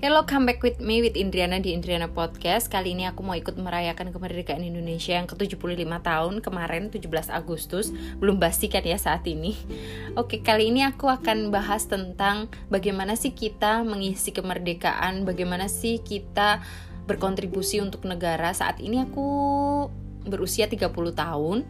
Hello, come back with me with Indriana di Indriana Podcast. Kali ini aku mau ikut merayakan kemerdekaan Indonesia yang ke-75 tahun kemarin 17 Agustus. Belum basi kan ya saat ini. Oke, kali ini aku akan bahas tentang bagaimana sih kita mengisi kemerdekaan Bagaimana sih kita berkontribusi untuk negara. Saat ini aku berusia 30 tahun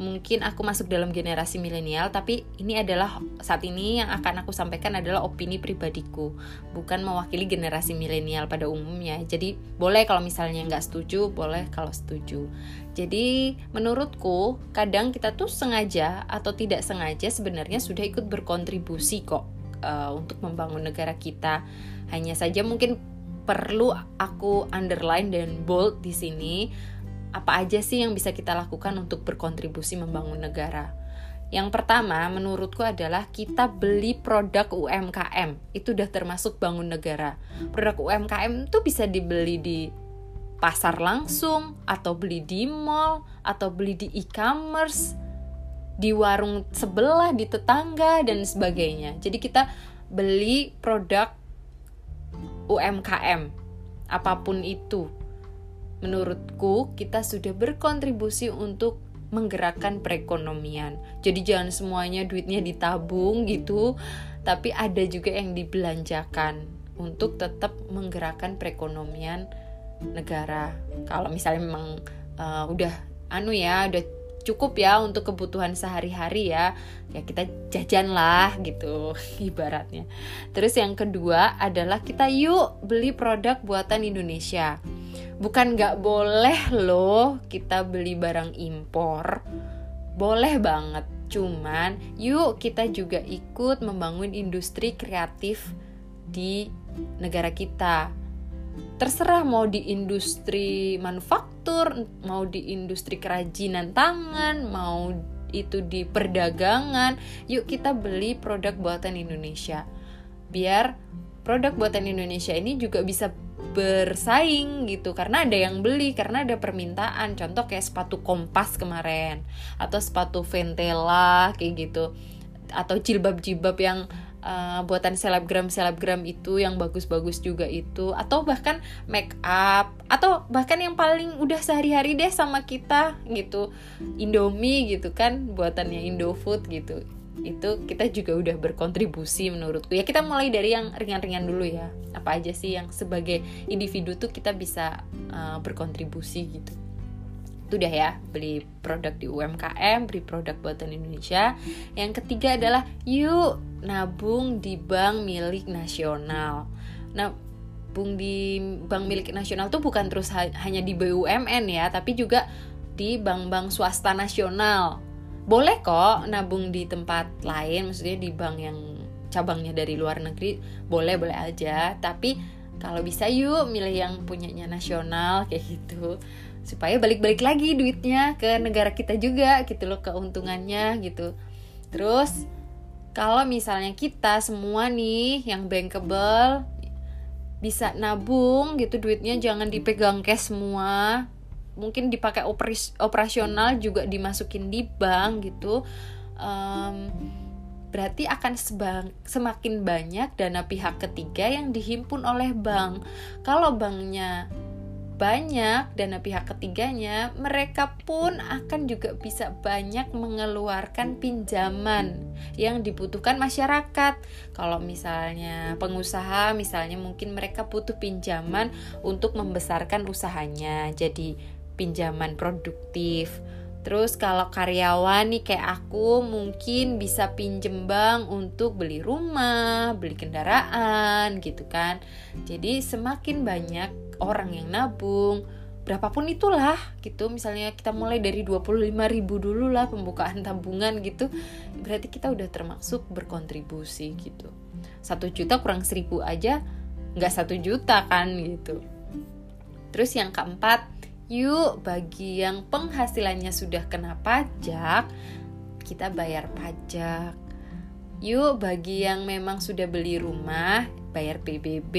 mungkin aku masuk dalam generasi milenial tapi ini adalah saat ini yang akan aku sampaikan adalah opini pribadiku bukan mewakili generasi milenial pada umumnya. Jadi boleh kalau misalnya nggak setuju boleh kalau setuju. Jadi menurutku kadang kita tuh sengaja atau tidak sengaja sebenarnya sudah ikut berkontribusi kok uh, untuk membangun negara kita. Hanya saja mungkin perlu aku underline dan bold di sini apa aja sih yang bisa kita lakukan untuk berkontribusi membangun negara? Yang pertama, menurutku adalah kita beli produk UMKM. Itu udah termasuk bangun negara. Produk UMKM itu bisa dibeli di pasar langsung, atau beli di mall, atau beli di e-commerce, di warung sebelah, di tetangga, dan sebagainya. Jadi kita beli produk UMKM, apa pun itu menurutku kita sudah berkontribusi untuk menggerakkan perekonomian. Jadi jangan semuanya duitnya ditabung gitu, tapi ada juga yang dibelanjakan untuk tetap menggerakkan perekonomian negara. Kalau misalnya memang uh, udah anu ya, udah cukup ya untuk kebutuhan sehari-hari ya ya kita jajan lah gitu ibaratnya terus yang kedua adalah kita yuk beli produk buatan Indonesia bukan nggak boleh loh kita beli barang impor. Boleh banget. Cuman yuk kita juga ikut membangun industri kreatif di negara kita. Terserah mau di industri manufaktur mau di industri kerajinan tangan mau itu di perdagangan. Yuk kita beli produk buatan Indonesia. Biar produk buatan Indonesia ini juga bisa bersaing gitu karena ada yang beli karena ada permintaan. Contoh kayak sepatu kompas kemarin atau sepatu ventela kayak gitu. Atau jilbab-jilbab yang uh, buatan selebgram selebgram itu yang bagus-bagus juga itu. Atau bahkan make up atau bahkan yang paling udah sehari-hari deh sama kita gitu. Indomie gitu kan buatannya Indofood gitu itu kita juga udah berkontribusi menurutku. Ya kita mulai dari yang ringan-ringan dulu ya. Apa aja sih yang sebagai individu tuh kita bisa uh, berkontribusi gitu. Itu udah ya beli produk di UMKM beli produk buatan Indonesia. Yang ketiga adalah yuk nabung di bank milik nasional. Nah nabung di bank milik nasional tuh bukan terus ha hanya di BUMN ya tapi juga di bank-bank swasta nasional boleh kok nabung di tempat lain maksudnya di bank yang cabangnya dari luar negeri boleh boleh aja. Tapi kalau bisa yuk milih yang punyanya nasional kayak gitu. Supaya balik-balik lagi duitnya ke negara kita juga gitu loh keuntungannya gitu. Terus kalau misalnya kita semua nih yang bankable bisa nabung gitu duitnya jangan dipegang cash semua mungkin dipakai operis, operasional juga dimasukin di bank gitu um, berarti akan sebang, semakin banyak dana pihak ketiga yang dihimpun oleh bank kalau banknya banyak dana pihak ketiganya, mereka pun akan juga bisa banyak mengeluarkan pinjaman yang dibutuhkan masyarakat. Kalau misalnya pengusaha, misalnya mungkin mereka butuh pinjaman untuk membesarkan usahanya. Jadi pinjaman produktif. Terus kalau karyawan nih kayak aku mungkin bisa pinjem bank untuk beli rumah, beli kendaraan gitu kan. Jadi semakin banyak orang yang nabung, berapapun itulah gitu. Misalnya kita mulai dari 25 ribu dulu lah pembukaan tabungan gitu. Berarti kita udah termasuk berkontribusi gitu. Satu juta kurang seribu aja nggak satu juta kan gitu. Terus yang keempat, Yuk, bagi yang penghasilannya sudah kena pajak, kita bayar pajak. Yuk, bagi yang memang sudah beli rumah, bayar PBB.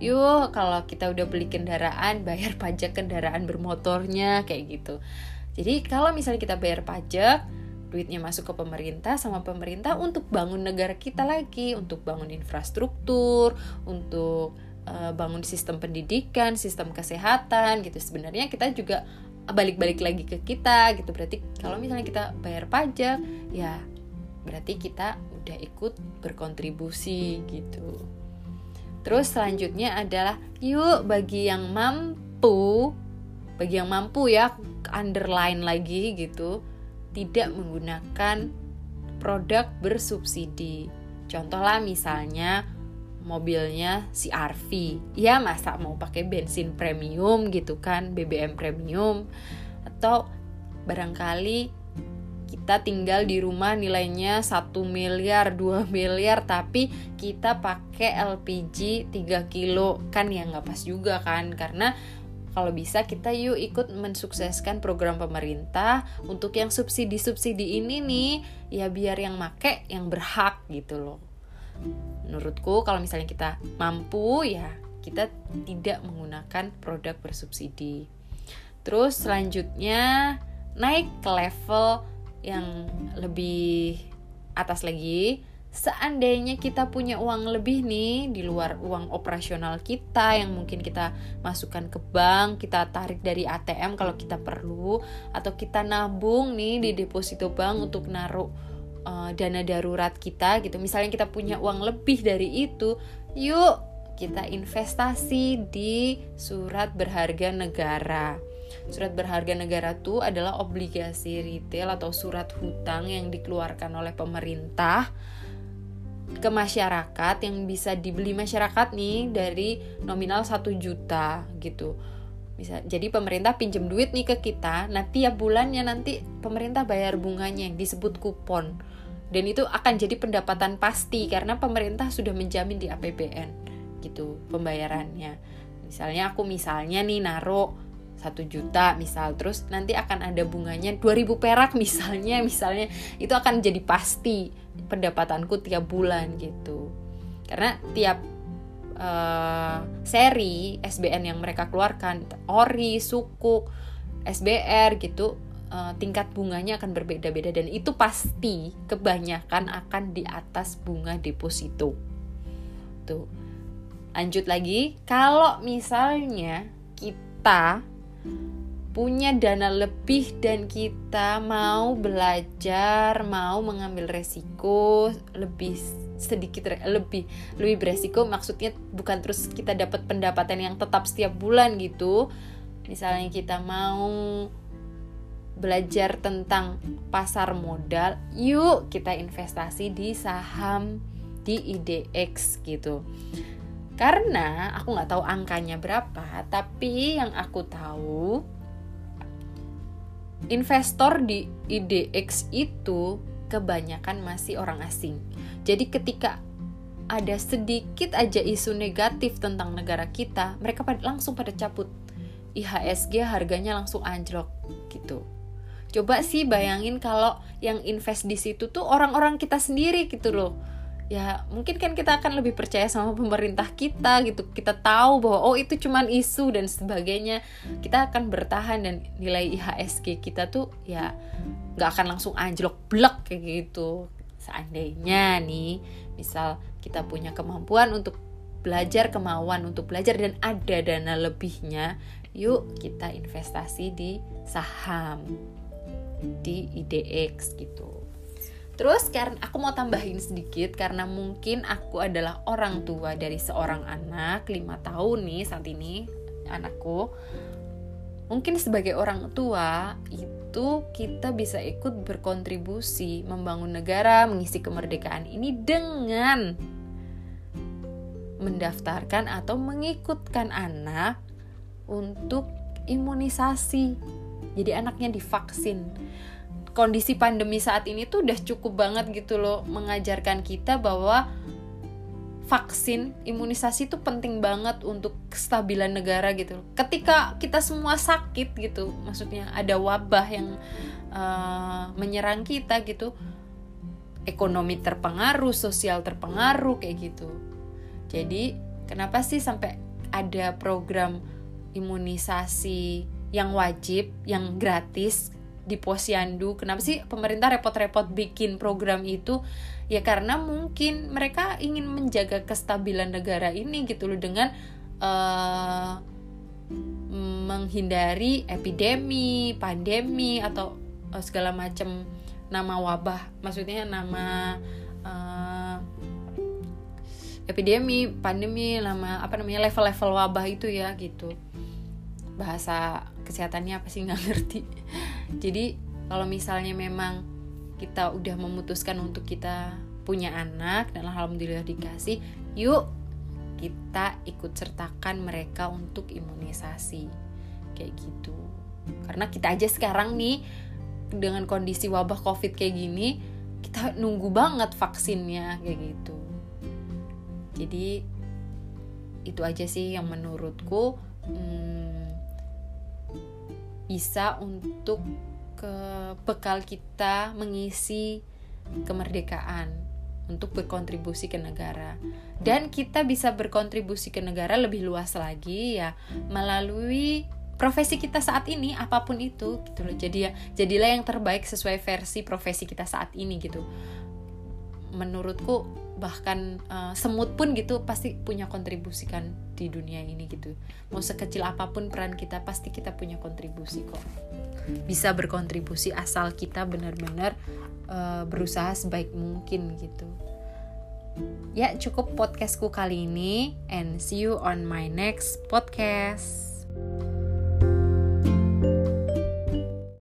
Yuk, kalau kita udah beli kendaraan, bayar pajak kendaraan bermotornya, kayak gitu. Jadi, kalau misalnya kita bayar pajak, duitnya masuk ke pemerintah sama pemerintah untuk bangun negara kita lagi, untuk bangun infrastruktur, untuk uh, bangun sistem pendidikan sistem kesehatan gitu. Sebenarnya kita juga balik-balik lagi ke kita gitu. Berarti kalau misalnya kita bayar pajak ya berarti kita udah ikut berkontribusi gitu. Terus selanjutnya adalah yuk bagi yang mampu bagi yang mampu ya underline lagi gitu tidak menggunakan produk bersubsidi. Contohlah misalnya mobilnya si RV. Ya masa mau pakai bensin premium gitu kan, BBM premium? Atau barangkali kita tinggal di rumah nilainya 1 miliar, 2 miliar tapi kita pakai LPG 3 kilo. Kan ya nggak pas juga kan? Karena kalau bisa kita yuk ikut mensukseskan program pemerintah untuk yang subsidi-subsidi ini nih. Ya biar yang make yang berhak gitu loh menurutku kalau misalnya kita mampu ya kita tidak menggunakan produk bersubsidi. Terus selanjutnya naik ke level yang lebih atas lagi. Seandainya kita punya uang lebih nih di luar uang operasional kita yang mungkin kita masukkan ke bank, kita tarik dari ATM kalau kita perlu atau kita nabung nih di deposito bank untuk naruh uh, dana darurat kita gitu. Misalnya kita punya uang lebih dari itu, yuk kita investasi di surat berharga negara. Surat berharga negara itu adalah obligasi retail atau surat hutang yang dikeluarkan oleh pemerintah ke masyarakat yang bisa dibeli masyarakat nih dari nominal 1 juta gitu bisa. Jadi pemerintah pinjem duit nih ke kita. Nah tiap bulannya nanti pemerintah bayar bunganya yang disebut kupon. Dan itu akan jadi pendapatan pasti karena pemerintah sudah menjamin di APBN gitu pembayarannya. Misalnya aku misalnya nih naruh satu juta misal terus nanti akan ada bunganya 2000 perak misalnya misalnya. Itu akan jadi pasti pendapatanku tiap bulan gitu. Karena tiap uh, seri SBN yang mereka keluarkan ori sukuk SBR gitu uh, tingkat bunganya akan berbeda-beda dan itu pasti kebanyakan akan di atas bunga deposito. Tuh. Lanjut lagi kalau misalnya kita punya dana lebih dan kita mau belajar, mau mengambil resiko lebih sedikit lebih lebih beresiko maksudnya bukan terus kita dapat pendapatan yang tetap setiap bulan gitu. Misalnya kita mau belajar tentang pasar modal, yuk kita investasi di saham di IDX gitu. Karena aku nggak tahu angkanya berapa, tapi yang aku tahu investor di IDX itu kebanyakan masih orang asing. Jadi ketika ada sedikit aja isu negatif tentang negara kita, mereka langsung pada cabut. IHSG harganya langsung anjlok gitu. Coba sih bayangin kalau yang invest di situ tuh orang-orang kita sendiri gitu loh ya mungkin kan kita akan lebih percaya sama pemerintah kita gitu. Kita tahu bahwa oh itu cuman isu dan sebagainya. Kita akan bertahan dan nilai IHSG kita tuh ya nggak akan langsung anjlok blek kayak gitu. Seandainya nih misal kita punya kemampuan untuk belajar kemauan untuk belajar dan ada dana lebihnya yuk kita investasi di saham di IDX gitu Terus karena aku mau tambahin sedikit karena mungkin aku adalah orang tua dari seorang anak 5 tahun nih saat ini anakku. Mungkin sebagai orang tua itu kita bisa ikut berkontribusi membangun negara, mengisi kemerdekaan ini dengan mendaftarkan atau mengikutkan anak untuk imunisasi. Jadi anaknya divaksin kondisi pandemi saat ini tuh udah cukup banget gitu loh mengajarkan kita bahwa vaksin imunisasi itu penting banget untuk kestabilan negara gitu ketika kita semua sakit gitu maksudnya ada wabah yang uh, menyerang kita gitu ekonomi terpengaruh sosial terpengaruh kayak gitu. Jadi kenapa sih sampai ada program imunisasi yang wajib yang gratis di posyandu kenapa sih pemerintah repot-repot bikin program itu ya karena mungkin mereka ingin menjaga kestabilan negara ini gitu loh dengan uh, menghindari epidemi, pandemi atau uh, segala macam nama wabah, maksudnya nama uh, epidemi, pandemi, nama apa namanya level-level wabah itu ya gitu. Bahasa kesehatannya apa sih nggak ngerti. Jadi kalau misalnya memang kita udah memutuskan untuk kita punya anak dan alhamdulillah dikasih, yuk kita ikut sertakan mereka untuk imunisasi. Kayak gitu. Karena kita aja sekarang nih dengan kondisi wabah covid kayak gini kita nunggu banget vaksinnya kayak gitu. Jadi itu aja sih yang menurutku. Hmm, bisa untuk ke bekal kita mengisi kemerdekaan untuk berkontribusi ke negara. Dan kita bisa berkontribusi ke negara lebih luas lagi ya melalui profesi kita saat ini apa pun itu gitu loh. Jadi ya jadilah yang terbaik sesuai versi profesi kita saat ini gitu. Menurutku bahkan uh, semut pun gitu pasti punya kontribusi kan di dunia ini gitu. Mau sekecil apa pun peran kita pasti kita punya kontribusi kok. Bisa berkontribusi asal kita benar-benar uh, berusaha sebaik mungkin gitu. Ya cukup podcastku kali ini and see you on my next podcast